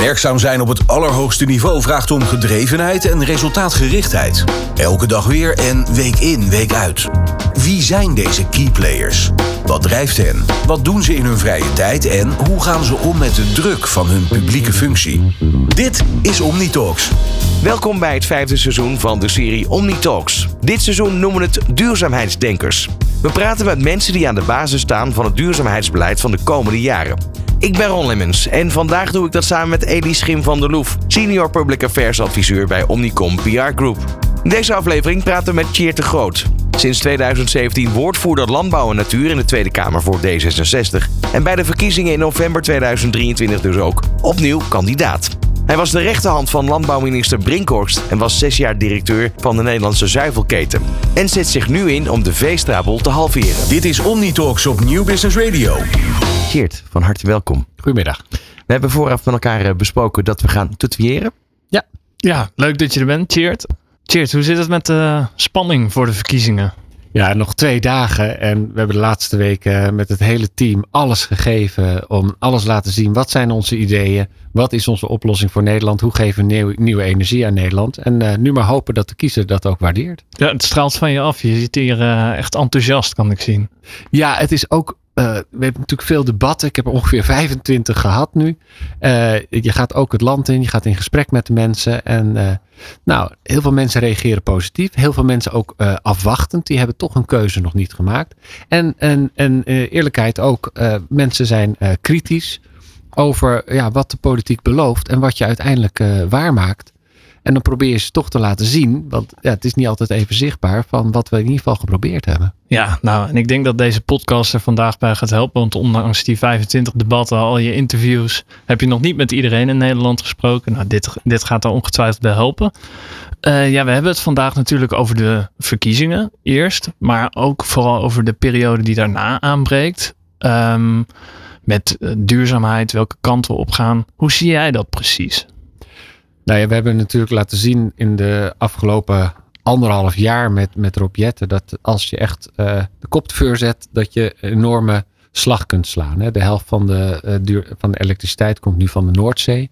Werkzaam zijn op het allerhoogste niveau vraagt om gedrevenheid en resultaatgerichtheid. Elke dag weer en week in, week uit. Wie zijn deze key players? Wat drijft hen? Wat doen ze in hun vrije tijd en hoe gaan ze om met de druk van hun publieke functie? Dit is OmniTalks. Welkom bij het vijfde seizoen van de serie OmniTalks. Dit seizoen noemen we het Duurzaamheidsdenkers. We praten met mensen die aan de basis staan van het duurzaamheidsbeleid van de komende jaren. Ik ben Ron Lemmens en vandaag doe ik dat samen met Elie Schim van der Loef, Senior Public Affairs Adviseur bij Omnicom PR Group. In deze aflevering praten we met Tjeerd de Groot. Sinds 2017 woordvoerder Landbouw en Natuur in de Tweede Kamer voor D66. En bij de verkiezingen in november 2023 dus ook opnieuw kandidaat. Hij was de rechterhand van landbouwminister Brinkhorst en was zes jaar directeur van de Nederlandse zuivelketen. En zet zich nu in om de veestrabel te halveren. Dit is OmniTalks op Nieuw Business Radio. Geert, van harte welkom. Goedemiddag. We hebben vooraf met elkaar eh, besproken dat we gaan tutoyeren. Ja. Ja, leuk dat je er bent, Cheert. Cheert, hoe zit het met de spanning voor de verkiezingen? Ja, nog twee dagen en we hebben de laatste weken met het hele team alles gegeven om alles laten zien. Wat zijn onze ideeën? Wat is onze oplossing voor Nederland? Hoe geven we nieuw, nieuwe energie aan Nederland? En uh, nu maar hopen dat de kiezer dat ook waardeert. Ja, het straalt van je af. Je zit hier uh, echt enthousiast, kan ik zien. Ja, het is ook we hebben natuurlijk veel debatten. Ik heb er ongeveer 25 gehad nu. Uh, je gaat ook het land in. Je gaat in gesprek met de mensen. En uh, nou, heel veel mensen reageren positief. Heel veel mensen ook afwachtend. Die hebben toch een keuze nog niet gemaakt. En, en, en eerlijkheid ook. mensen zijn kritisch over ja, wat de politiek belooft. En wat je uiteindelijk waarmaakt. En dan probeer je ze toch te laten zien, want ja, het is niet altijd even zichtbaar, van wat we in ieder geval geprobeerd hebben. Ja, nou, en ik denk dat deze podcast er vandaag bij gaat helpen. Want ondanks die 25 debatten, al je interviews, heb je nog niet met iedereen in Nederland gesproken. Nou, dit, dit gaat daar ongetwijfeld bij helpen. Uh, ja, we hebben het vandaag natuurlijk over de verkiezingen eerst, maar ook vooral over de periode die daarna aanbreekt. Um, met duurzaamheid, welke kant we op gaan. Hoe zie jij dat precies? Nou ja, we hebben natuurlijk laten zien in de afgelopen anderhalf jaar met, met Rob dat als je echt uh, de kop te zet, dat je een enorme slag kunt slaan. Hè. De helft van de, uh, duur, van de elektriciteit komt nu van de Noordzee.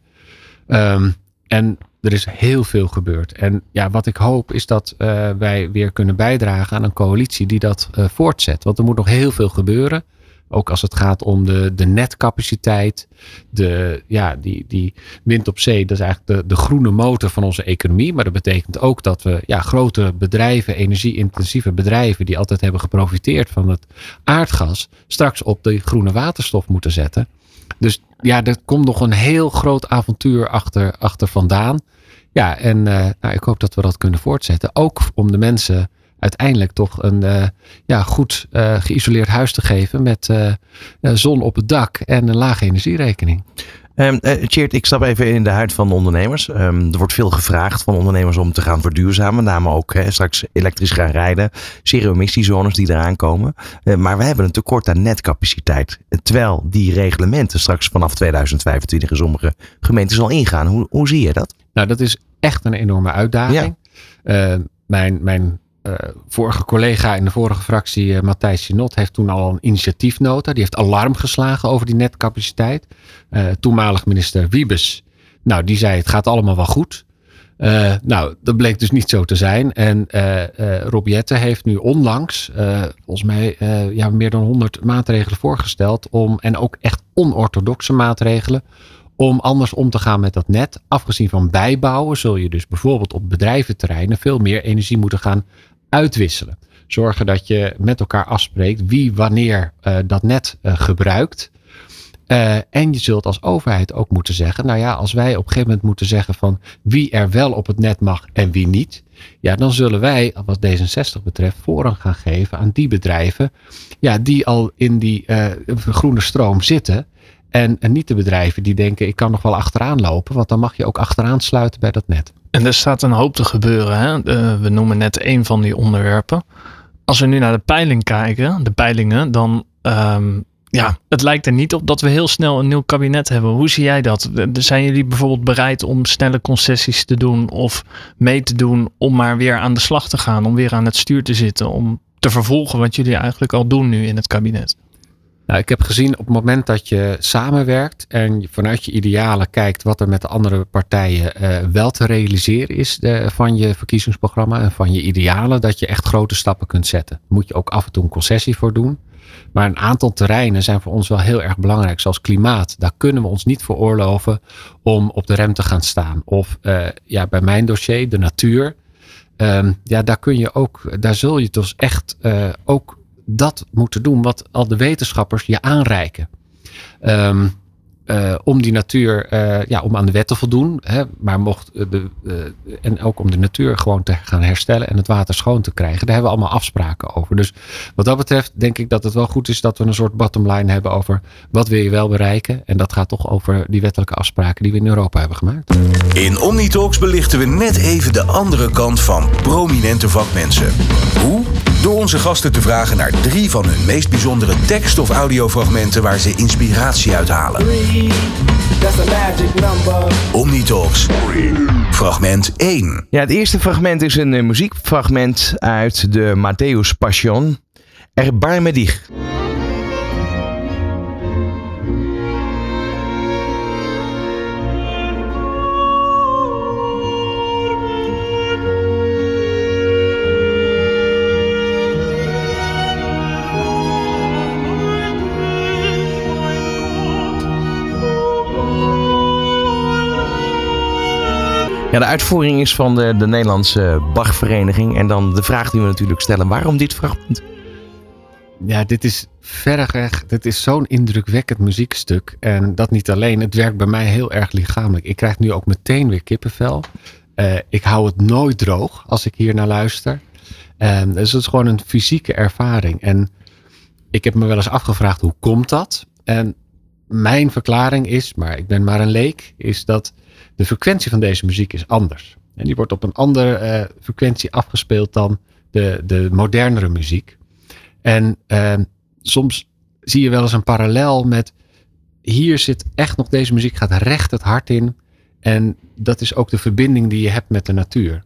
Um, en er is heel veel gebeurd. En ja, wat ik hoop is dat uh, wij weer kunnen bijdragen aan een coalitie die dat voortzet. Want er moet nog heel veel gebeuren. Ook als het gaat om de, de netcapaciteit. De, ja, die, die wind op zee, dat is eigenlijk de, de groene motor van onze economie. Maar dat betekent ook dat we ja, grote bedrijven, energie-intensieve bedrijven, die altijd hebben geprofiteerd van het aardgas, straks op de groene waterstof moeten zetten. Dus ja, er komt nog een heel groot avontuur achter, achter vandaan. Ja, en uh, nou, ik hoop dat we dat kunnen voortzetten. Ook om de mensen uiteindelijk toch een uh, ja, goed uh, geïsoleerd huis te geven met uh, zon op het dak en een lage energierekening. Um, Cheert, ik stap even in de huid van de ondernemers. Um, er wordt veel gevraagd van ondernemers om te gaan verduurzamen. Met name ook straks elektrisch gaan rijden. Zero-emissiezones die eraan komen. Uh, maar we hebben een tekort aan netcapaciteit. Terwijl die reglementen straks vanaf 2025 in sommige gemeenten al ingaan. Hoe, hoe zie je dat? Nou, dat is echt een enorme uitdaging. Ja. Uh, mijn, mijn vorige collega in de vorige fractie, uh, Matthijs Sinot, heeft toen al een initiatiefnota. Die heeft alarm geslagen over die netcapaciteit. Uh, toenmalig minister Wiebes, nou, die zei het gaat allemaal wel goed. nou, dat bleek dus niet zo te zijn. En Rob Jette heeft nu onlangs, volgens mij, ja, meer dan 100 maatregelen voorgesteld. Om, en ook echt onorthodoxe maatregelen om anders om te gaan met dat net. Afgezien van bijbouwen zul je dus bijvoorbeeld op bedrijventerreinen veel meer energie moeten gaan uitwisselen. Zorgen dat je met elkaar afspreekt wie wanneer uh, dat net uh, gebruikt. Uh, en je zult als overheid ook moeten zeggen, nou ja, als wij op een gegeven moment moeten zeggen van wie er wel op het net mag en wie niet, ja, dan zullen wij, wat D66 betreft, voorrang gaan geven aan die bedrijven, ja, die al in die groene stroom zitten en, en niet de bedrijven die denken, ik kan nog wel achteraan lopen, want dan mag je ook achteraan sluiten bij dat net. En er staat een hoop te gebeuren. Hè? Uh, we noemen net een van die onderwerpen. Als we nu naar de peiling kijken, de peilingen, dan um, ja, het lijkt er niet op dat we heel snel een nieuw kabinet hebben. Hoe zie jij dat? Zijn jullie bijvoorbeeld bereid om snelle concessies te doen of mee te doen om maar weer aan de slag te gaan, om weer aan het stuur te zitten, om te vervolgen wat jullie eigenlijk al doen nu in het kabinet? Nou, ik heb gezien op het moment dat je samenwerkt en vanuit je idealen kijkt wat er met de andere partijen uh, wel te realiseren is de, van je verkiezingsprogramma en van je idealen, dat je echt grote stappen kunt zetten. Moet je ook af en toe een concessie voor doen. Maar een aantal terreinen zijn voor ons wel heel erg belangrijk, zoals klimaat. Daar kunnen we ons niet veroorloven om op de rem te gaan staan. Of uh, ja, bij mijn dossier, de natuur. Um, ja, daar kun je ook, daar zul je dus echt uh, ook dat moeten doen wat al de wetenschappers je aanreiken. Um, uh, om die natuur, uh, ja, om aan de wet te voldoen. Hè, maar mocht de, uh, en ook om de natuur gewoon te gaan herstellen en het water schoon te krijgen. Daar hebben we allemaal afspraken over. Dus wat dat betreft denk ik dat het wel goed is dat we een soort bottom line hebben over wat wil je wel bereiken. En dat gaat toch over die wettelijke afspraken die we in Europa hebben gemaakt. In Omnitalks belichten we net even de andere kant van prominente vakmensen. Hoe? Door onze gasten te vragen naar drie van hun meest bijzondere tekst- of audiofragmenten waar ze inspiratie Omnitalks. Fragment 1. Ja, het eerste fragment is een uh, muziekfragment uit de Matthäus Passion. Erbarme dich. De uitvoering is van de, de Nederlandse Bachvereniging. En dan de vraag die we natuurlijk stellen: waarom dit fragment? Ja, dit is verreweg, dit is zo'n indrukwekkend muziekstuk. En dat niet alleen, het werkt bij mij heel erg lichamelijk. Ik krijg nu ook meteen weer kippenvel. Uh, ik hou het nooit droog als ik hier naar luister. Um, dus het is gewoon een fysieke ervaring. En ik heb me wel eens afgevraagd, hoe komt dat? En mijn verklaring is, maar ik ben maar een leek, is dat de frequentie van deze muziek is anders. En die wordt op een andere uh, frequentie afgespeeld dan de, de modernere muziek. En uh, soms zie je wel eens een parallel met hier zit echt nog deze muziek gaat recht het hart in. En dat is ook de verbinding die je hebt met de natuur.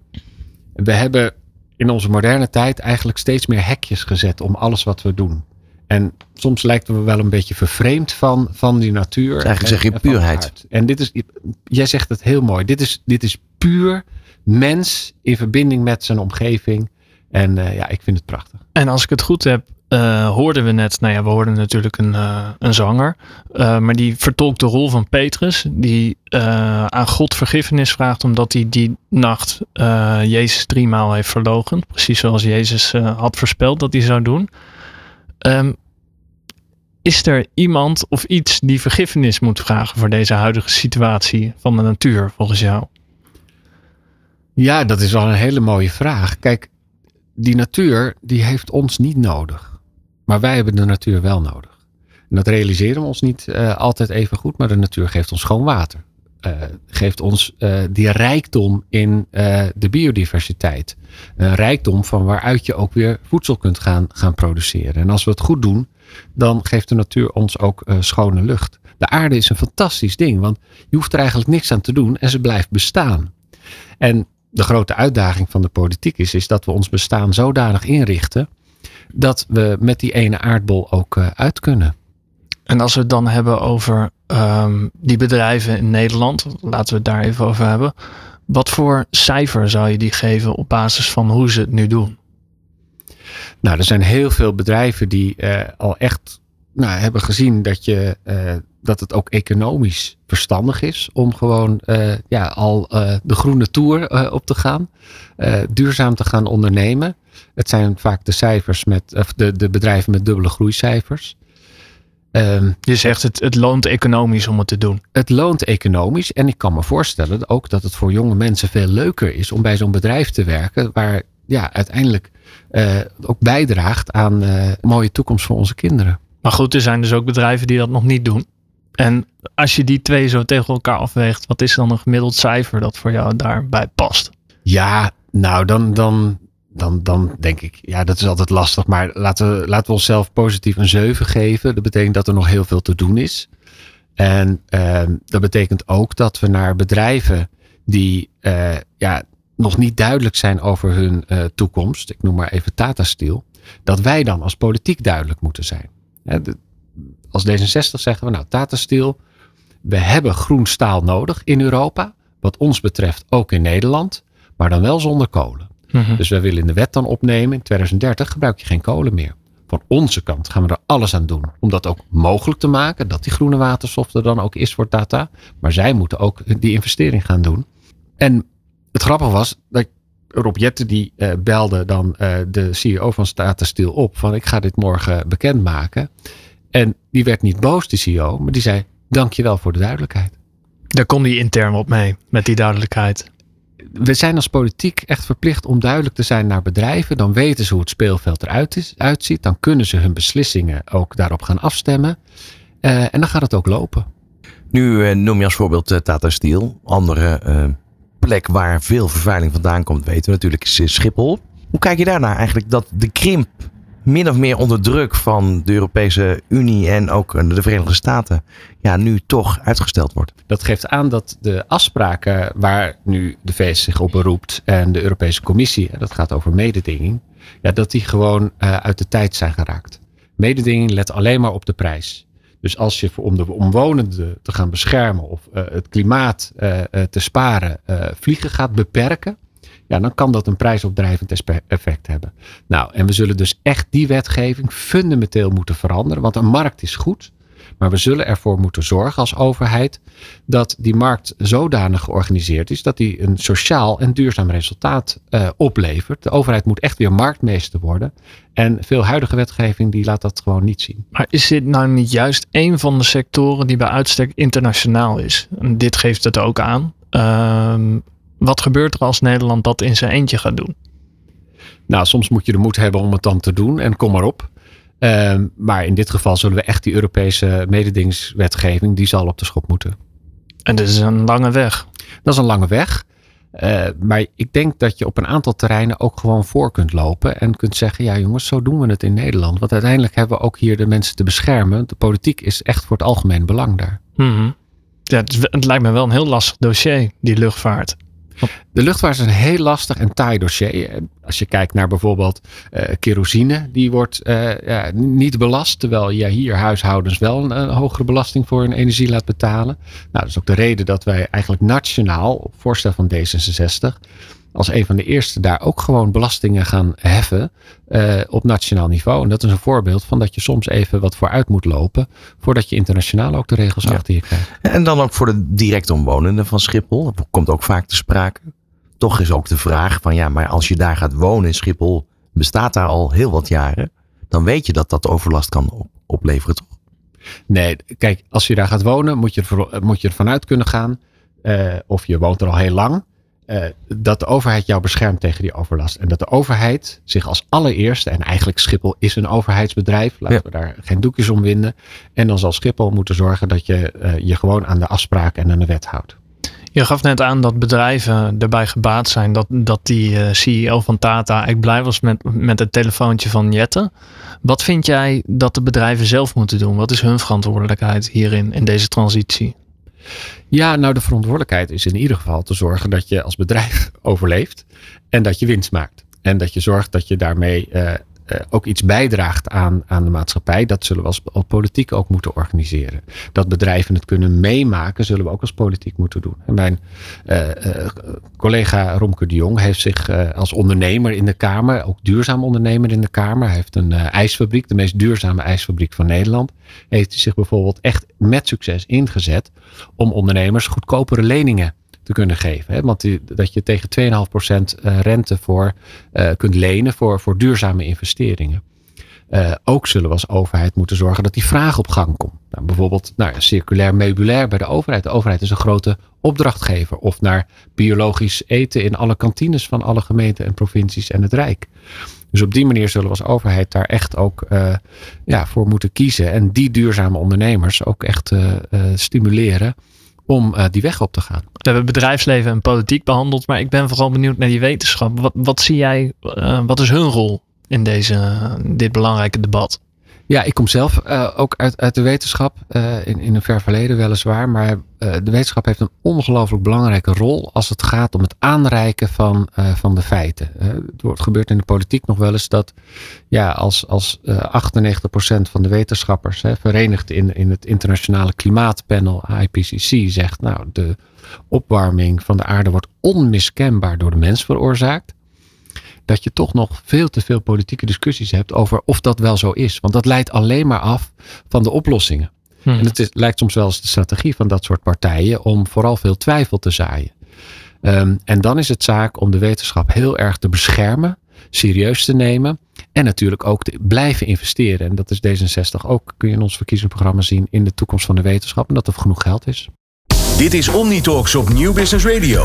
We hebben in onze moderne tijd eigenlijk steeds meer hekjes gezet om alles wat we doen. En soms lijken we wel een beetje vervreemd van, van die natuur. Dus eigenlijk zeg je puurheid. En dit is, jij zegt het heel mooi. Dit is, dit is puur mens in verbinding met zijn omgeving. En uh, ja, ik vind het prachtig. En als ik het goed heb, uh, hoorden we net, nou ja, we hoorden natuurlijk een, uh, een zanger. maar die vertolkt de rol van Petrus. Die aan God vergiffenis vraagt omdat hij die nacht Jezus driemaal heeft verlogen. Precies zoals Jezus had voorspeld dat hij zou doen. Um, is er iemand of iets die vergiffenis moet vragen voor deze huidige situatie van de natuur, volgens jou? Ja, dat is wel een hele mooie vraag. Kijk, die natuur die heeft ons niet nodig. Maar wij hebben de natuur wel nodig. En dat realiseren we ons niet uh, altijd even goed, maar de natuur geeft ons schoon water. Uh, geeft ons uh, die rijkdom in de biodiversiteit. Een rijkdom van waaruit je ook weer voedsel kunt gaan, gaan produceren. En als we het goed doen, dan geeft de natuur ons ook schone lucht. De aarde is een fantastisch ding, want je hoeft er eigenlijk niks aan te doen en ze blijft bestaan. En de grote uitdaging van de politiek is, is dat we ons bestaan zodanig inrichten dat we met die ene aardbol ook uit kunnen. En als we het dan hebben over um, die bedrijven in Nederland, laten we het daar even over hebben. Wat voor cijfer zou je die geven op basis van hoe ze het nu doen? Nou, er zijn heel veel bedrijven die uh, al echt nou, hebben gezien dat, je, uh, dat het ook economisch verstandig is om gewoon uh, ja, al de groene tour op te gaan. duurzaam te gaan ondernemen. Het zijn vaak de cijfers met, de, de bedrijven met dubbele groeicijfers. Um, je zegt het, het loont economisch om het te doen. Het loont economisch. En ik kan me voorstellen ook dat het voor jonge mensen veel leuker is om bij zo'n bedrijf te werken. Waar ja, uiteindelijk uh, ook bijdraagt aan uh, een mooie toekomst voor onze kinderen. Maar goed, er zijn dus ook bedrijven die dat nog niet doen. En als je die twee zo tegen elkaar afweegt, wat is dan een gemiddeld cijfer dat voor jou daarbij past? Ja, nou dan, dan, dan, dan denk ik, ja, dat is altijd lastig. Maar laten we, laten we onszelf positief een 7 geven. Dat betekent dat er nog heel veel te doen is. En uh, dat betekent ook dat we naar bedrijven die uh, ja, nog niet duidelijk zijn over hun uh, toekomst, ik noem maar even Tata Steel, dat wij dan als politiek duidelijk moeten zijn. als D66 zeggen we nou Tata Steel, we hebben groen staal nodig in Europa. Wat ons betreft ook in Nederland, maar dan wel zonder kolen. Mhm. Dus wij willen in de wet dan opnemen, in 2030 gebruik je geen kolen meer. Van onze kant gaan we er alles aan doen om dat ook mogelijk te maken. Dat die groene waterstof er dan ook is voor Tata. Maar zij moeten ook die investering gaan doen. En het grappige was dat Rob Jetten die eh, belde dan eh, de CEO van Tata Steel op. Van ik ga dit morgen bekendmaken. En die werd niet boos, de CEO. Maar die zei dankjewel voor de duidelijkheid. Daar kon hij intern op mee, met die duidelijkheid. We zijn als politiek echt verplicht om duidelijk te zijn naar bedrijven. Dan weten ze hoe het speelveld eruit is, uitziet. Dan kunnen ze hun beslissingen ook daarop gaan afstemmen. Uh, en dan gaat het ook lopen. Nu uh, noem je als voorbeeld uh, Tata Steel. Andere plek waar veel vervuiling vandaan komt, weten we natuurlijk, is Schiphol. Hoe kijk je daarnaar eigenlijk dat de krimp min of meer onder druk van de Europese Unie en ook de Verenigde Staten ja, nu toch uitgesteld wordt. Dat geeft aan dat de afspraken waar nu de VS zich op beroept en de Europese Commissie, dat gaat over mededinging, ja, dat die gewoon uh, uit de tijd zijn geraakt. Mededinging let alleen maar op de prijs. Dus als je om de omwonenden te gaan beschermen of uh, het klimaat te sparen vliegen gaat beperken, ja, dan kan dat een prijsopdrijvend effect hebben. Nou, en we zullen dus echt die wetgeving fundamenteel moeten veranderen. Want een markt is goed. Maar we zullen ervoor moeten zorgen als overheid dat die markt zodanig georganiseerd is dat die een sociaal en duurzaam resultaat uh, oplevert. De overheid moet echt weer marktmeester worden. En veel huidige wetgeving die laat dat gewoon niet zien. Maar is dit nou niet juist een van de sectoren die bij uitstek internationaal is? En dit geeft het ook aan. Uh, wat gebeurt er als Nederland dat in zijn eentje gaat doen? Nou, soms moet je de moed hebben om het dan te doen en kom maar op. Uh, maar in dit geval zullen we echt die Europese mededingingswetgeving, die zal op de schop moeten. En dat is een lange weg. Dat is een lange weg. Uh, maar ik denk dat je op een aantal terreinen ook gewoon voor kunt lopen en kunt zeggen, ja jongens, zo doen we het in Nederland. Want uiteindelijk hebben we ook hier de mensen te beschermen. De politiek is echt voor het algemeen belang daar. Mm -hmm. ja, het, het lijkt me wel een heel lastig dossier, die luchtvaart. De luchtvaart is een heel lastig en taai dossier. Als je kijkt naar bijvoorbeeld uh, kerosine, die wordt uh, ja, niet belast. Terwijl je hier huishoudens wel een, een, hogere belasting voor hun energie laat betalen. Nou, dat is ook de reden dat wij eigenlijk nationaal, op voorstel van D66, als een van de eerste daar ook gewoon belastingen gaan heffen uh, op nationaal niveau. En dat is een voorbeeld van dat je soms even wat vooruit moet lopen voordat je internationaal ook de regels ja. achter je krijgt. En dan ook voor de direct omwonenden van Schiphol. Dat komt ook vaak te sprake. Toch is ook de vraag van ja, maar als je daar gaat wonen in Schiphol, bestaat daar al heel wat jaren. Dan weet je dat dat overlast kan op opleveren, toch? Nee, kijk, als je daar gaat wonen, moet je, er, moet je ervan uit kunnen gaan. Uh, of je woont er al heel lang. Uh, dat de overheid jou beschermt tegen die overlast. En dat de overheid zich als allereerste, en eigenlijk Schiphol is een overheidsbedrijf, laten ja. we daar geen doekjes om winden. En dan zal Schiphol moeten zorgen dat je uh, je gewoon aan de afspraken en aan de wet houdt. Je gaf net aan dat bedrijven erbij gebaat zijn dat, dat die uh, CEO van Tata eigenlijk blij was met, met het telefoontje van Jette. Wat vind jij dat de bedrijven zelf moeten doen? Wat is hun verantwoordelijkheid hierin, in deze transitie? Ja, nou de verantwoordelijkheid is in ieder geval te zorgen dat je als bedrijf overleeft en dat je winst maakt. En dat je zorgt dat je daarmee uh, ook iets bijdraagt aan, aan de maatschappij. Dat zullen we als, politiek ook moeten organiseren. Dat bedrijven het kunnen meemaken, zullen we ook als politiek moeten doen. En mijn uh, collega Romke de Jong heeft zich als ondernemer in de Kamer, ook duurzaam ondernemer in de Kamer. Hij heeft een ijsfabriek, de meest duurzame ijsfabriek van Nederland. Heeft zich bijvoorbeeld echt met succes ingezet om ondernemers goedkopere leningen te kunnen geven. Hè? Want dat je tegen 2,5% rente voor uh, kunt lenen voor, voor duurzame investeringen. Uh, ook zullen we als overheid moeten zorgen dat die vraag op gang komt. Nou, bijvoorbeeld nou, circulair meubilair bij de overheid. De overheid is een grote opdrachtgever. Of naar biologisch eten in alle kantines van alle gemeenten en provincies en het Rijk. Dus op die manier zullen we als overheid daar echt ook ja, voor moeten kiezen. En die duurzame ondernemers ook echt stimuleren om uh, die weg op te gaan. We hebben bedrijfsleven en politiek behandeld, maar ik ben vooral benieuwd naar die wetenschap. Wat, wat zie jij, uh, wat is hun rol in deze, dit belangrijke debat? Ja, ik kom zelf uh, ook uit, uit de wetenschap, uh, in, in een ver verleden weliswaar. Maar uh, de wetenschap heeft een ongelooflijk belangrijke rol als het gaat om het aanreiken van, van de feiten. het gebeurt in de politiek nog wel eens dat ja, als, als 98% van de wetenschappers, hè, verenigd in, in het internationale klimaatpanel IPCC, zegt nou de opwarming van de aarde wordt onmiskenbaar door de mens veroorzaakt dat je toch nog veel te veel politieke discussies hebt over of dat wel zo is. Want dat leidt alleen maar af van de oplossingen. Hmm. En het is, lijkt soms wel eens de strategie van dat soort partijen om vooral veel twijfel te zaaien. Um, en dan is het zaak om de wetenschap heel erg te beschermen, serieus te nemen en natuurlijk ook te blijven investeren. En dat is D66 ook, kun je in ons verkiezingsprogramma zien, in de toekomst van de wetenschap en dat er genoeg geld is. Dit is Omnitalks op Nieuw Business Radio.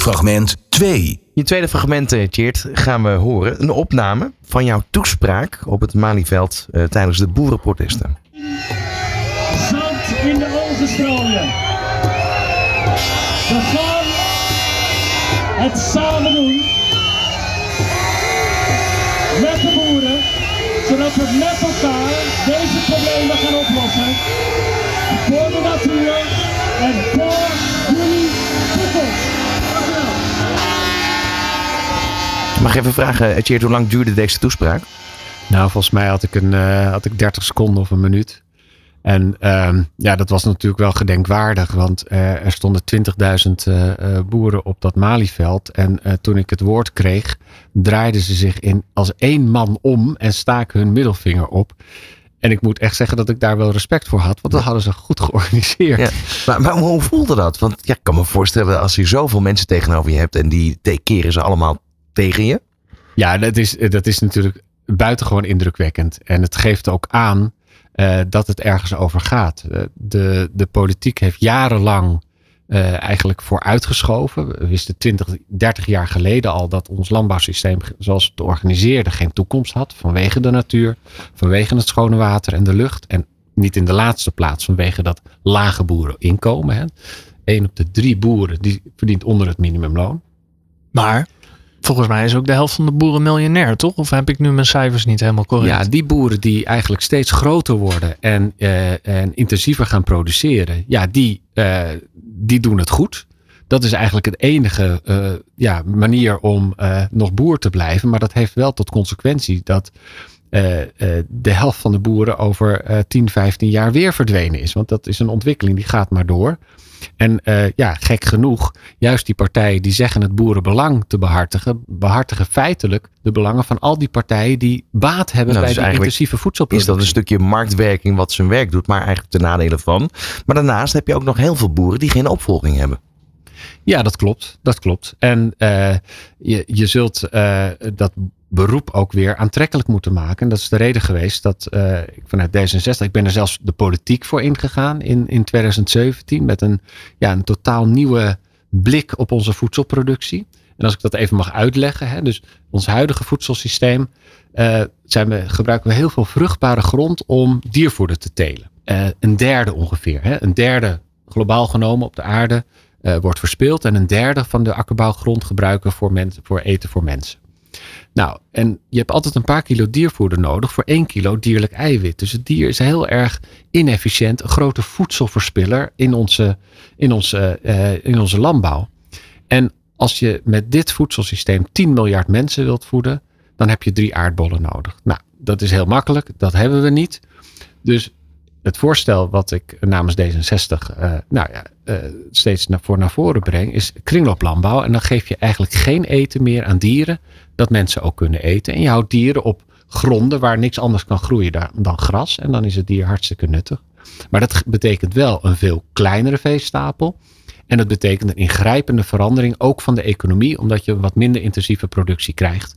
Fragment 2. Je tweede fragment, eh, Tjeerd, gaan we horen. Een opname van jouw toespraak op het Malieveld uh, tijdens de boerenprotesten. Zand in de ogen strooien. We gaan het samen doen. Met de boeren. Zodat we met elkaar deze problemen gaan oplossen. Voor de natuur en voor jullie Mag ik even vragen, Tjeerd, hoe lang duurde deze toespraak? Nou, volgens mij had ik, een, uh, had ik 30 seconden of een minuut. En uh, ja, dat was natuurlijk wel gedenkwaardig, want uh, er stonden 20.000 uh, boeren op dat Malieveld. En toen ik het woord kreeg, draaiden ze zich in als één man om en staken hun middelvinger op. En ik moet echt zeggen dat ik daar wel respect voor had, want dat hadden ze goed georganiseerd. Ja, maar, maar, hoe voelde dat? Want ja, ik kan me voorstellen, als je zoveel mensen tegenover je hebt en die keren ze allemaal tegen je? Ja, dat is, dat is natuurlijk buitengewoon indrukwekkend. En het geeft ook aan uh, dat het ergens over gaat. Uh, de, de politiek heeft jarenlang uh, eigenlijk vooruitgeschoven. We wisten 20, 30 jaar geleden al dat ons landbouwsysteem zoals het organiseerde geen toekomst had. Vanwege de natuur, vanwege het schone water en de lucht. En niet in de laatste plaats vanwege dat lage boereninkomen. Hè. Eén op de drie boeren die verdient onder het minimumloon. Maar Volgens mij is ook de helft van de boeren miljonair, toch? Of heb ik nu mijn cijfers niet helemaal correct? Ja, die boeren die eigenlijk steeds groter worden en, uh, en intensiever gaan produceren, ja, die, uh, die doen het goed. Dat is eigenlijk het enige uh, ja, manier om nog boer te blijven. Maar dat heeft wel tot consequentie dat de helft van de boeren over 10, 15 jaar weer verdwenen is. Want dat is een ontwikkeling die gaat maar door. En uh, ja, gek genoeg, juist die partijen die zeggen het boerenbelang te behartigen, behartigen feitelijk de belangen van al die partijen die baat hebben nou, bij dus die intensieve voedselproductie. Is dat een stukje marktwerking wat zijn werk doet, maar eigenlijk ten nadele van. Maar daarnaast heb je ook nog heel veel boeren die geen opvolging hebben. Ja, dat klopt. Dat klopt. En uh, je, je zult uh, dat beroep ook weer aantrekkelijk moeten maken. En dat is de reden geweest dat uh, ik vanuit D66, ik ben er zelfs de politiek voor ingegaan in, in 2017 met een, ja, een totaal nieuwe blik op onze voedselproductie. En als ik dat even mag uitleggen, hè, dus ons huidige voedselsysteem, uh, zijn we, gebruiken we heel veel vruchtbare grond om diervoeder te telen. Uh, een derde ongeveer, hè, een derde globaal genomen op de aarde wordt verspeeld en een derde van de akkerbouwgrond gebruiken voor, mensen, voor eten voor mensen. Nou, en je hebt altijd een paar kilo diervoeder nodig voor één kilo dierlijk eiwit. Dus het dier is heel erg inefficiënt, een grote voedselverspiller in onze, in onze, uh, in onze landbouw. En als je met dit voedselsysteem 10 miljard mensen wilt voeden, dan heb je drie aardbollen nodig. Nou, dat is heel makkelijk, dat hebben we niet. Dus het voorstel wat ik namens D66 uh, nou ja, uh, steeds naar, voor naar voren breng, is kringlooplandbouw. En dan geef je eigenlijk geen eten meer aan dieren dat mensen ook kunnen eten. En je houdt dieren op gronden waar niks anders kan groeien dan gras. En dan is het dier hartstikke nuttig. Maar dat betekent wel een veel kleinere veestapel. En dat betekent een ingrijpende verandering ook van de economie, omdat je wat minder intensieve productie krijgt.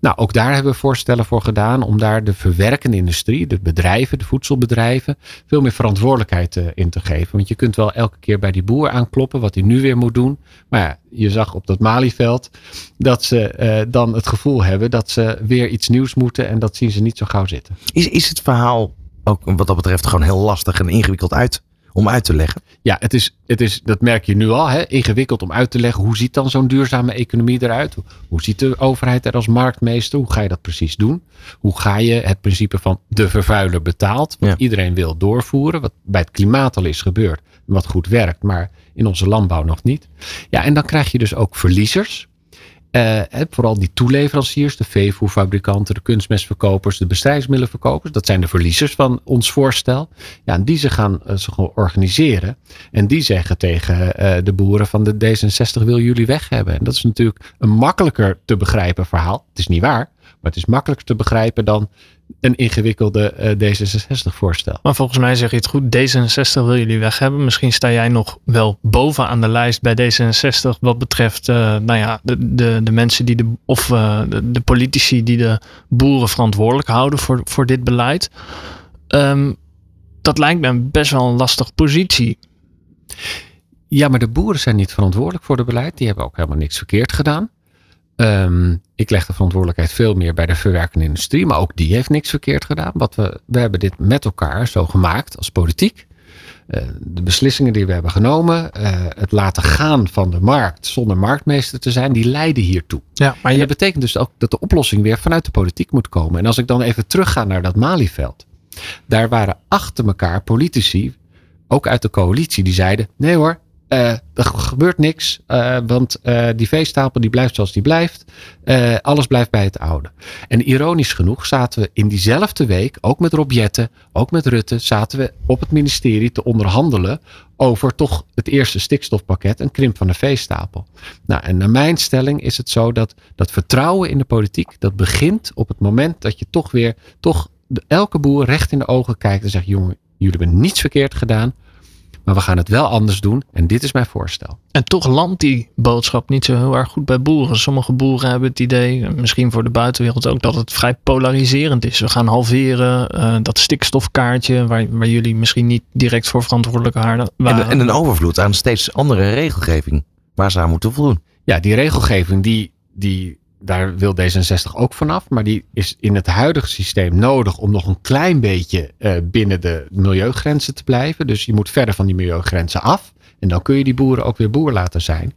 Nou, ook daar hebben we voorstellen voor gedaan om daar de verwerkende industrie, de bedrijven, de voedselbedrijven, veel meer verantwoordelijkheid uh, in te geven. Want je kunt wel elke keer bij die boer aankloppen wat hij nu weer moet doen. Maar ja, je zag op dat Malieveld dat ze uh, dan het gevoel hebben dat ze weer iets nieuws moeten en dat zien ze niet zo gauw zitten. Is, is het verhaal ook wat dat betreft gewoon heel lastig en ingewikkeld uit om uit te leggen? Ja, het is, het is, dat merk je nu al, hè, ingewikkeld om uit te leggen. Hoe ziet dan zo'n duurzame economie eruit? Hoe ziet de overheid er als marktmeester? Hoe ga je dat precies doen? Hoe ga je het principe van de vervuiler betaalt, wat iedereen wil doorvoeren, wat bij het klimaat al is gebeurd, wat goed werkt, maar in onze landbouw nog niet. Ja, en dan krijg je dus ook verliezers. Uh, vooral die toeleveranciers, de veevoerfabrikanten, de kunstmestverkopers, de bestrijdsmiddelenverkopers. Dat zijn de verliezers van ons voorstel. Ja, en die ze gaan uh, zich organiseren. En die zeggen tegen uh, de boeren van de D66 wil jullie weg hebben. En dat is natuurlijk een makkelijker te begrijpen verhaal. Het is niet waar, maar het is makkelijker te begrijpen dan een ingewikkelde uh, D66-voorstel. Maar volgens mij zeg je het goed, D66 wil jullie weg hebben. Misschien sta jij nog wel boven aan de lijst bij D66 wat betreft uh, nou ja, de, de, de mensen die de, of uh, de, de, politici die de boeren verantwoordelijk houden voor, voor dit beleid. Um, dat lijkt me een best wel een lastige positie. Ja, maar de boeren zijn niet verantwoordelijk voor het beleid. Die hebben ook helemaal niks verkeerd gedaan. Um, ik leg de verantwoordelijkheid veel meer bij de verwerkende industrie, maar ook die heeft niks verkeerd gedaan. Wat we, we hebben dit met elkaar zo gemaakt als politiek. Uh, de beslissingen die we hebben genomen, uh, het laten gaan van de markt zonder marktmeester te zijn, die leiden hiertoe. Ja, maar je... dat betekent dus ook dat de oplossing weer vanuit de politiek moet komen. En als ik dan even terugga naar dat Malieveld, daar waren achter elkaar politici, ook uit de coalitie, die zeiden: nee hoor, uh, er gebeurt niks, uh, want uh, die veestapel die blijft zoals die blijft. alles blijft bij het oude. En ironisch genoeg zaten we in diezelfde week, ook met Rob Jetten, ook met Rutte, zaten we op het ministerie te onderhandelen over toch het eerste stikstofpakket, een krimp van de veestapel. Nou, en naar mijn stelling is het zo dat dat vertrouwen in de politiek, dat begint op het moment dat je toch weer, toch elke boer recht in de ogen kijkt en zegt, jongen, jullie hebben niets verkeerd gedaan. Maar we gaan het wel anders doen. En dit is mijn voorstel. En toch landt die boodschap niet zo heel erg goed bij boeren. Sommige boeren hebben het idee, misschien voor de buitenwereld ook, dat het vrij polariserend is. We gaan halveren. Uh, dat stikstofkaartje, waar, waar jullie misschien niet direct voor verantwoordelijk waren. En, en een overvloed aan steeds andere regelgeving waar ze aan moeten voldoen. Ja, die regelgeving die, die daar wil D66 ook vanaf. Maar die is in het huidige systeem nodig om nog een klein beetje uh, binnen de milieugrenzen te blijven. Dus je moet verder van die milieugrenzen af. En dan kun je die boeren ook weer boer laten zijn.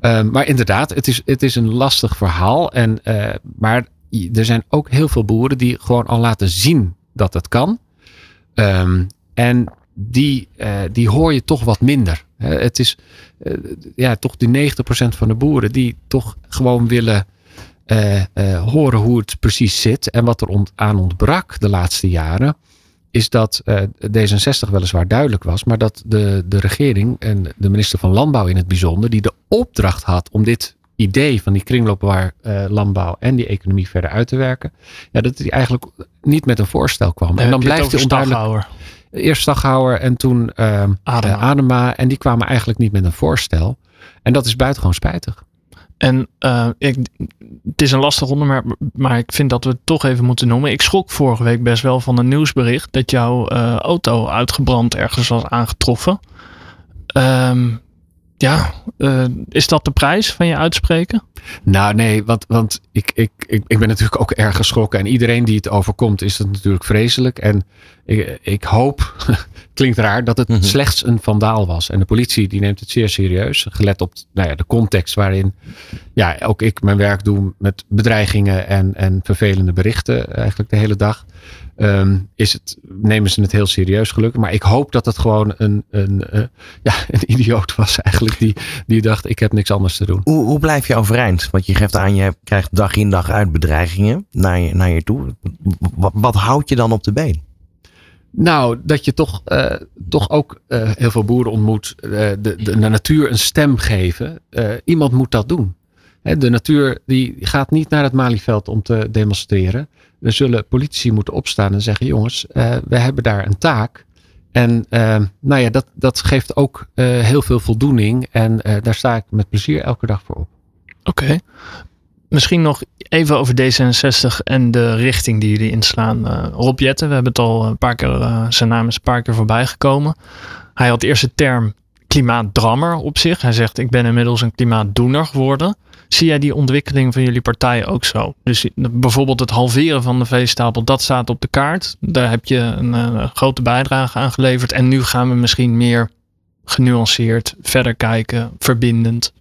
Um, maar inderdaad, het is, het is een lastig verhaal. En, uh, maar er zijn ook heel veel boeren die gewoon al laten zien dat het kan. Um, en die, uh, die hoor je toch wat minder. het is ja, toch die 90% van de boeren die toch gewoon willen uh, uh, horen hoe het precies zit. En wat er ont aan ontbrak de laatste jaren, is dat uh, D66 weliswaar duidelijk was, maar dat de, de regering en de minister van Landbouw in het bijzonder, die de opdracht had om dit idee van die kringloopbaar landbouw en die economie verder uit te werken, ja, dat hij eigenlijk niet met een voorstel kwam. en dan blijft hij onduidelijk. Eerst Staghouwer en toen Adema. Adema. En die kwamen eigenlijk niet met een voorstel. En dat is buitengewoon spijtig. En uh, ik, het is een lastig onderwerp, maar ik vind dat we het toch even moeten noemen. Ik schrok vorige week best wel van een nieuwsbericht dat jouw uh, auto uitgebrand ergens was aangetroffen. Um, ja, uh, is dat de prijs van je uitspreken? Nou nee, want, want ik, ik, ik, ik ben natuurlijk ook erg geschrokken. En iedereen die het overkomt is het natuurlijk vreselijk. En ik, ik hoop, klinkt raar, dat het mm -hmm. slechts een vandaal was. En de politie die neemt het zeer serieus. Gelet op nou ja, de context waarin ja, ook ik mijn werk doe met bedreigingen en, en vervelende berichten eigenlijk de hele dag. Um, is het, nemen ze het heel serieus gelukkig. Maar ik hoop dat het gewoon een, een, uh, ja, een idioot was eigenlijk. Die, die dacht ik heb niks anders te doen. Hoe, hoe blijf je overeind? Want je geeft aan je krijgt dag in dag uit bedreigingen naar je, naar je toe. Wat, wat houdt je dan op de been? Nou, dat je toch, uh, toch ook uh, heel veel boeren ontmoet. Uh, de, de, de, natuur een stem geven. iemand moet dat doen. Hè, de natuur die gaat niet naar het Malieveld om te demonstreren. Er zullen politici moeten opstaan en zeggen: jongens, we hebben daar een taak. En nou ja, dat, dat geeft ook heel veel voldoening. En daar sta ik met plezier elke dag voor op. Oké. Misschien nog even over D66 en de richting die jullie inslaan. Rob Jetten, we hebben het al een paar keer, zijn naam is een paar keer voorbij gekomen. Hij had eerst de term klimaatdrammer op zich. Hij zegt ik ben inmiddels een klimaatdoener geworden. Zie jij die ontwikkeling van jullie partij ook zo? Dus bijvoorbeeld het halveren van de veestapel, dat staat op de kaart. Daar heb je een, een grote bijdrage aan geleverd. En nu gaan we misschien meer genuanceerd verder kijken, verbindend.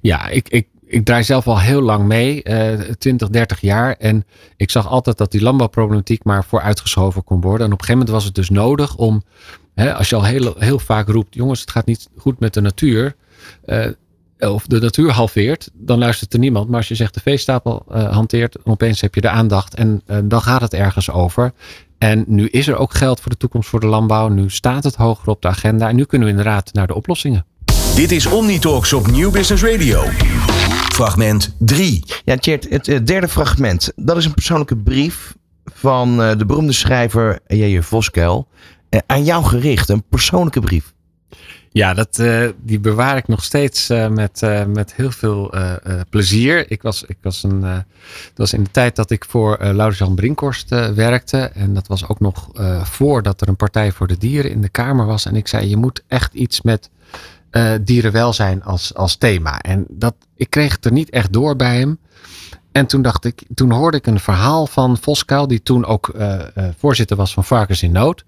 Ja, ik, ik, ik draai zelf al heel lang mee, uh, 20, 30 jaar. En ik zag altijd dat die landbouwproblematiek maar vooruitgeschoven kon worden. En op een gegeven moment was het dus nodig om, hè, als je al heel, heel vaak roept, jongens, het gaat niet goed met de natuur. Uh, of de natuur halveert, dan luistert er niemand. Maar als je zegt de veestapel uh, hanteert, dan opeens heb je de aandacht en uh, dan gaat het ergens over. En nu is er ook geld voor de toekomst voor de landbouw. Nu staat het hoger op de agenda en nu kunnen we inderdaad naar de oplossingen. Dit is Omnitalks op Nieuw Business Radio. Fragment 3. Ja, Tjert, het, het derde fragment. Dat is een persoonlijke brief van uh, de beroemde schrijver J.J. Voskuil. Uh, aan jou gericht, een persoonlijke brief. Ja, dat, uh, die bewaar ik nog steeds uh, met, met heel veel plezier. Ik was, ik was een, dat was in de tijd dat ik voor uh, Laurens-Jan Brinkhorst werkte. En dat was ook nog voordat er een Partij voor de Dieren in de Kamer was. En ik zei, je moet echt iets met dierenwelzijn als, als thema. En dat, ik kreeg het er niet echt door bij hem. En toen dacht ik, toen hoorde ik een verhaal van Voskuil, die toen ook voorzitter was van Varkens in Nood.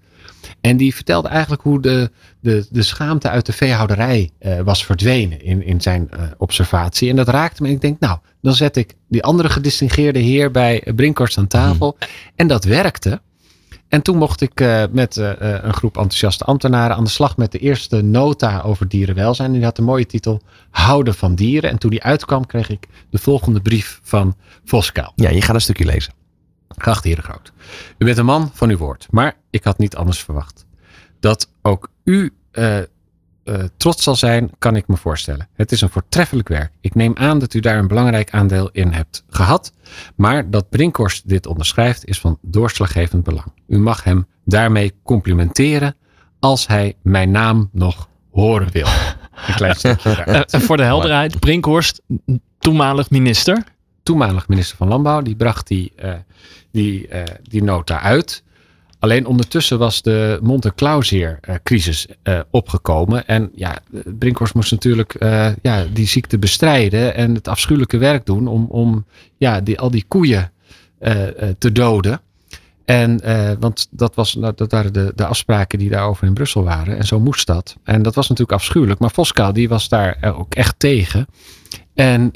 En die vertelde eigenlijk hoe de, de, de schaamte uit de veehouderij uh, was verdwenen in, in zijn uh, observatie. En dat raakte me. En ik denk, nou, dan zet ik die andere gedistingeerde heer bij Brinkhorst aan tafel. Hmm. En dat werkte. En toen mocht ik uh, met een groep enthousiaste ambtenaren aan de slag met de eerste nota over dierenwelzijn. En die had de mooie titel Houden van dieren. En toen die uitkwam, kreeg ik de volgende brief van Voskuil. Ja, je gaat een stukje lezen. Gracht heer Groot. U bent een man van uw woord, maar ik had niet anders verwacht. Dat ook u uh, uh, trots zal zijn, kan ik me voorstellen. Het is een voortreffelijk werk. Ik neem aan dat u daar een belangrijk aandeel in hebt gehad. Maar dat Brinkhorst dit onderschrijft is van doorslaggevend belang. U mag hem daarmee complimenteren als hij mijn naam nog horen wil. Een klein stukje uh, voor de helderheid, Brinkhorst, toenmalig minister. Toenmalig minister van Landbouw, die bracht die, die, uh, die nota uit. Alleen ondertussen was de Monte-Clausier-crisis uh, opgekomen. En ja, Brinkhorst moest natuurlijk uh, ja, die ziekte bestrijden en het afschuwelijke werk doen om, om ja, die, al die koeien te doden. En, want dat, was, nou, dat waren de, de afspraken die daarover in Brussel waren. En zo moest dat. En dat was natuurlijk afschuwelijk. Maar Voskuil die was daar ook echt tegen. En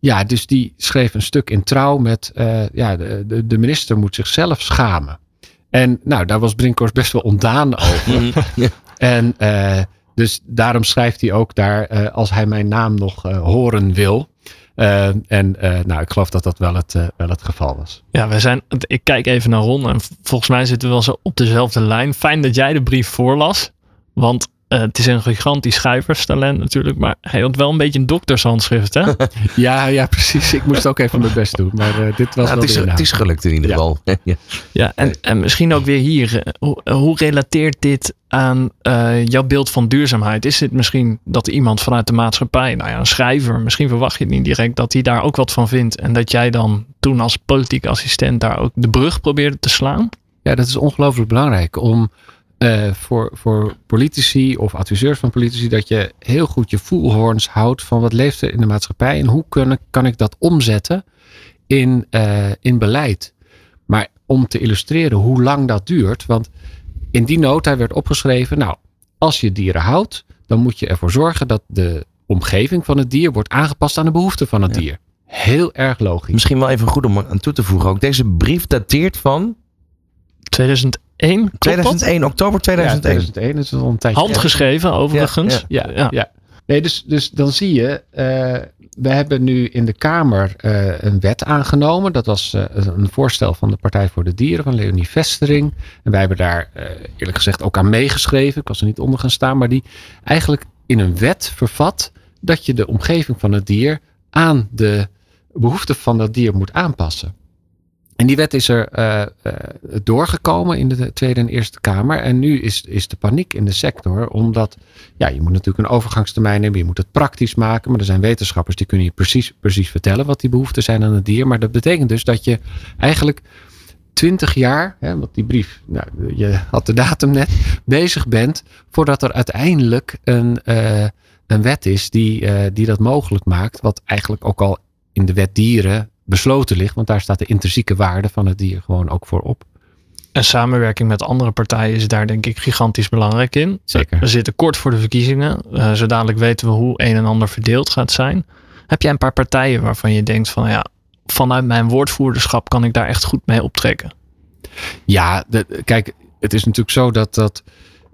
ja, dus die schreef een stuk in trouw met, uh, ja, de, de, minister moet zichzelf schamen. En nou, daar was Brinkhorst best wel ontdaan over. en uh, dus daarom schrijft hij ook daar, uh, als hij mijn naam nog horen wil. en nou, ik geloof dat dat wel het, wel het geval was. Ja, we zijn, ik kijk even naar Ron en volgens mij zitten we wel zo op dezelfde lijn. Fijn dat jij de brief voorlas. Want uh, het is een gigantisch schrijverstalent natuurlijk, maar hij had wel een beetje een doktershandschrift, hè? ja, ja, precies. Ik moest ook even mijn best doen, maar uh, dit was ja, wel het, is, het is gelukt in ieder geval. ja, ja en, en misschien ook weer hier. Hoe, hoe relateert dit aan uh, jouw beeld van duurzaamheid? Is het misschien dat iemand vanuit de maatschappij, nou ja, een schrijver, misschien verwacht je het niet direct, dat hij daar ook wat van vindt en dat jij dan toen als politiek assistent daar ook de brug probeerde te slaan? Ja, dat is ongelooflijk belangrijk om uh, voor, voor politici of adviseurs van politici dat je heel goed je voelhoorns houdt van wat leeft er in de maatschappij en hoe kan, kan ik dat omzetten in, uh, in beleid. Maar om te illustreren hoe lang dat duurt, want in die nota werd opgeschreven, nou, als je dieren houdt, dan moet je ervoor zorgen dat de omgeving van het dier wordt aangepast aan de behoeften van het ja. dier. Heel erg logisch. Misschien wel even goed om aan toe te voegen ook. Deze brief dateert van 2001. 2001, oktober 2001. Ja, 2001 is wel een tijdje. Handgeschreven overigens. Ja, ja, ja. ja. Nee, dus, dus dan zie je, uh, we hebben nu in de Kamer uh, een wet aangenomen. Dat was uh, een voorstel van de Partij voor de Dieren van Leonie Vestering. En wij hebben daar eerlijk gezegd ook aan meegeschreven. Ik was er niet onder gaan staan, maar die eigenlijk in een wet vervat dat je de omgeving van het dier aan de behoeften van dat dier moet aanpassen. En die wet is er uh, uh, doorgekomen in de Tweede en Eerste Kamer. En nu is, is de paniek in de sector, omdat ja, je moet natuurlijk een overgangstermijn hebben, je moet het praktisch maken. Maar er zijn wetenschappers die kunnen je precies, precies vertellen wat die behoeften zijn aan het dier. Maar dat betekent dus dat je eigenlijk twintig jaar, hè, want die brief, nou, je had de datum net, bezig bent voordat er uiteindelijk een, uh, een wet is die, die dat mogelijk maakt. Wat eigenlijk ook al in de wet dieren besloten ligt, want daar staat de intrinsieke waarde van het dier gewoon ook voor op. En samenwerking met andere partijen is daar denk ik gigantisch belangrijk in. Zeker. We zitten kort voor de verkiezingen. Uh, zo dadelijk weten we hoe een en ander verdeeld gaat zijn. Heb jij een paar partijen waarvan je denkt van ja, vanuit mijn woordvoerderschap kan ik daar echt goed mee optrekken? Ja, de, kijk, het is natuurlijk zo dat dat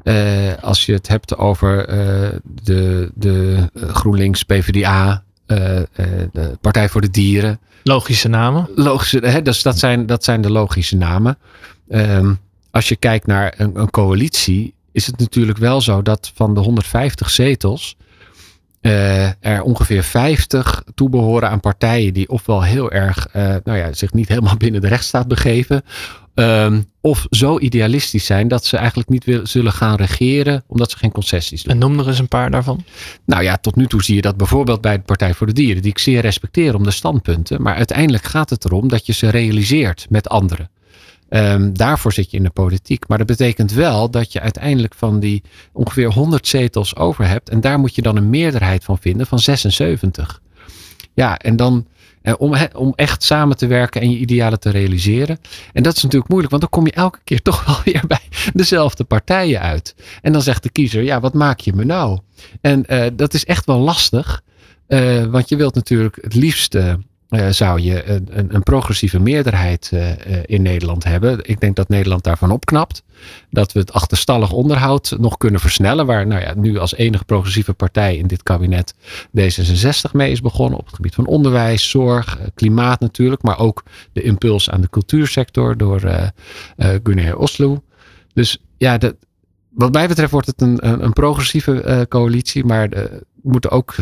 uh, als je het hebt over uh, de, de GroenLinks, PvdA, de Partij voor de Dieren. Logische namen. Logische, hè, dus dat, zijn, dat zijn de logische namen. Um, als je kijkt naar een, een, coalitie, is het natuurlijk wel zo dat van de 150 zetels uh, er ongeveer 50 toebehoren aan partijen die ofwel heel erg, uh, nou ja, zich niet helemaal binnen de rechtsstaat begeven, um, of zo idealistisch zijn dat ze eigenlijk niet wil, zullen gaan regeren omdat ze geen concessies doen. En noem er eens een paar daarvan. Nou ja, tot nu toe zie je dat bijvoorbeeld bij de Partij voor de Dieren, die ik zeer respecteer om de standpunten, maar uiteindelijk gaat het erom dat je ze realiseert met anderen. Um, daarvoor zit je in de politiek. Maar dat betekent wel dat je uiteindelijk van die ongeveer 100 zetels over hebt. En daar moet je dan een meerderheid van vinden van 76. Ja, en dan eh, om, om echt samen te werken en je idealen te realiseren. En dat is natuurlijk moeilijk, want dan kom je elke keer toch wel weer bij dezelfde partijen uit. En dan zegt de kiezer, ja, wat maak je me nou? En uh, dat is echt wel lastig. Uh, want je wilt natuurlijk het liefst zou je een, een, progressieve meerderheid uh, in Nederland hebben. Ik denk dat Nederland daarvan opknapt. Dat we het achterstallig onderhoud nog kunnen versnellen. Waar nou ja, nu als enige progressieve partij in dit kabinet D66 mee is begonnen. Op het gebied van onderwijs, zorg, klimaat natuurlijk. Maar ook de impuls aan de cultuursector door uh, Oslo. Dus ja, wat mij betreft wordt het een, een, progressieve coalitie. Maar we moeten ook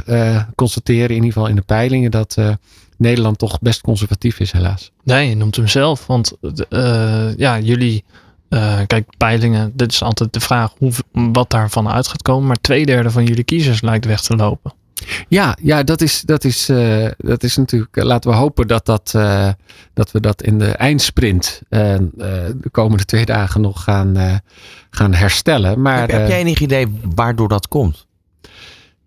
constateren, in ieder geval in de peilingen, dat Nederland toch best conservatief is, helaas. Nee, je noemt hem zelf. Want uh, ja, jullie, uh, kijk, peilingen, dit is altijd de vraag hoe, wat daarvan uit gaat komen. Maar twee derde van jullie kiezers lijkt weg te lopen. Ja, ja dat, is, dat, is, uh, dat is natuurlijk. Laten we hopen dat, dat, dat we dat in de eindsprint de komende twee dagen nog gaan, gaan herstellen. Maar, heb, heb jij enig idee waardoor dat komt?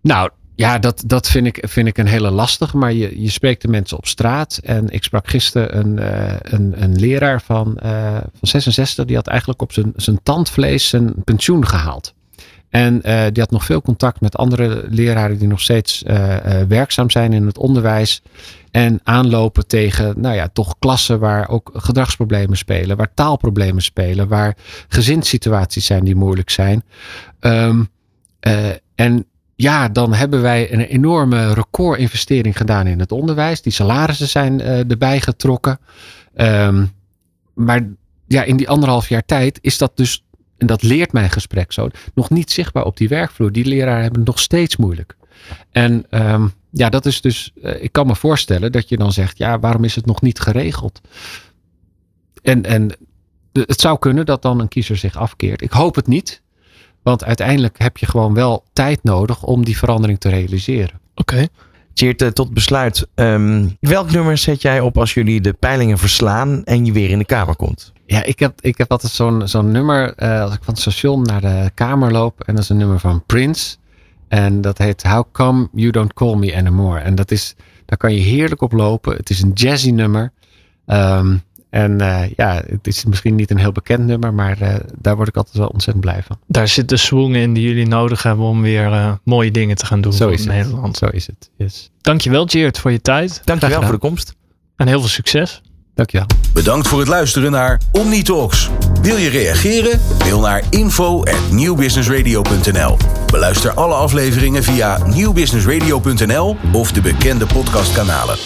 Nou, ja, dat, dat vind, ik, vind ik een hele lastige. Maar je, je spreekt de mensen op straat. En ik sprak gisteren een, uh, een, een leraar van, uh, van 66. Die had eigenlijk op zijn, zijn tandvlees zijn pensioen gehaald. En uh, die had nog veel contact met andere leraren die nog steeds werkzaam zijn in het onderwijs. En aanlopen tegen, nou ja, toch klassen waar ook gedragsproblemen spelen. Waar taalproblemen spelen. Waar gezinssituaties zijn die moeilijk zijn. Um, en ja, dan hebben wij een enorme recordinvestering gedaan in het onderwijs. Die salarissen zijn uh, erbij getrokken. Um, maar ja, in die anderhalf jaar tijd is dat dus, en dat leert mijn gesprek zo, nog niet zichtbaar op die werkvloer. Die leraren hebben nog steeds moeilijk. En um, ja, dat is dus, uh, ik kan me voorstellen dat je dan zegt, ja, waarom is het nog niet geregeld? En, en het zou kunnen dat dan een kiezer zich afkeert. Ik hoop het niet. Want uiteindelijk heb je gewoon wel tijd nodig om die verandering te realiseren. Oké. Okay. Cheert, tot besluit. Um, welk nummer zet jij op als jullie de peilingen verslaan en je weer in de Kamer komt? Ja, ik heb, ik heb altijd zo'n zo'n nummer uh, als ik van het station naar de Kamer loop. En dat is een nummer van Prince. En dat heet How Come You Don't Call Me Anymore. En dat is, daar kan je heerlijk op lopen. Het is een jazzy nummer. Um, en uh, ja, het is misschien niet een heel bekend nummer, maar uh, daar word ik altijd wel ontzettend blij van. Daar zit de swing in die jullie nodig hebben om weer uh, mooie dingen te gaan doen Zo voor is Nederland. Het. Zo is het, yes. Dankjewel Geert voor je tijd. Dankjewel voor de komst. En heel veel succes. Dankjewel. Bedankt voor het luisteren naar OmniTalks. Wil je reageren? Mail naar info@newbusinessradio.nl. Beluister alle afleveringen via nieuwbusinessradio.nl of de bekende podcastkanalen.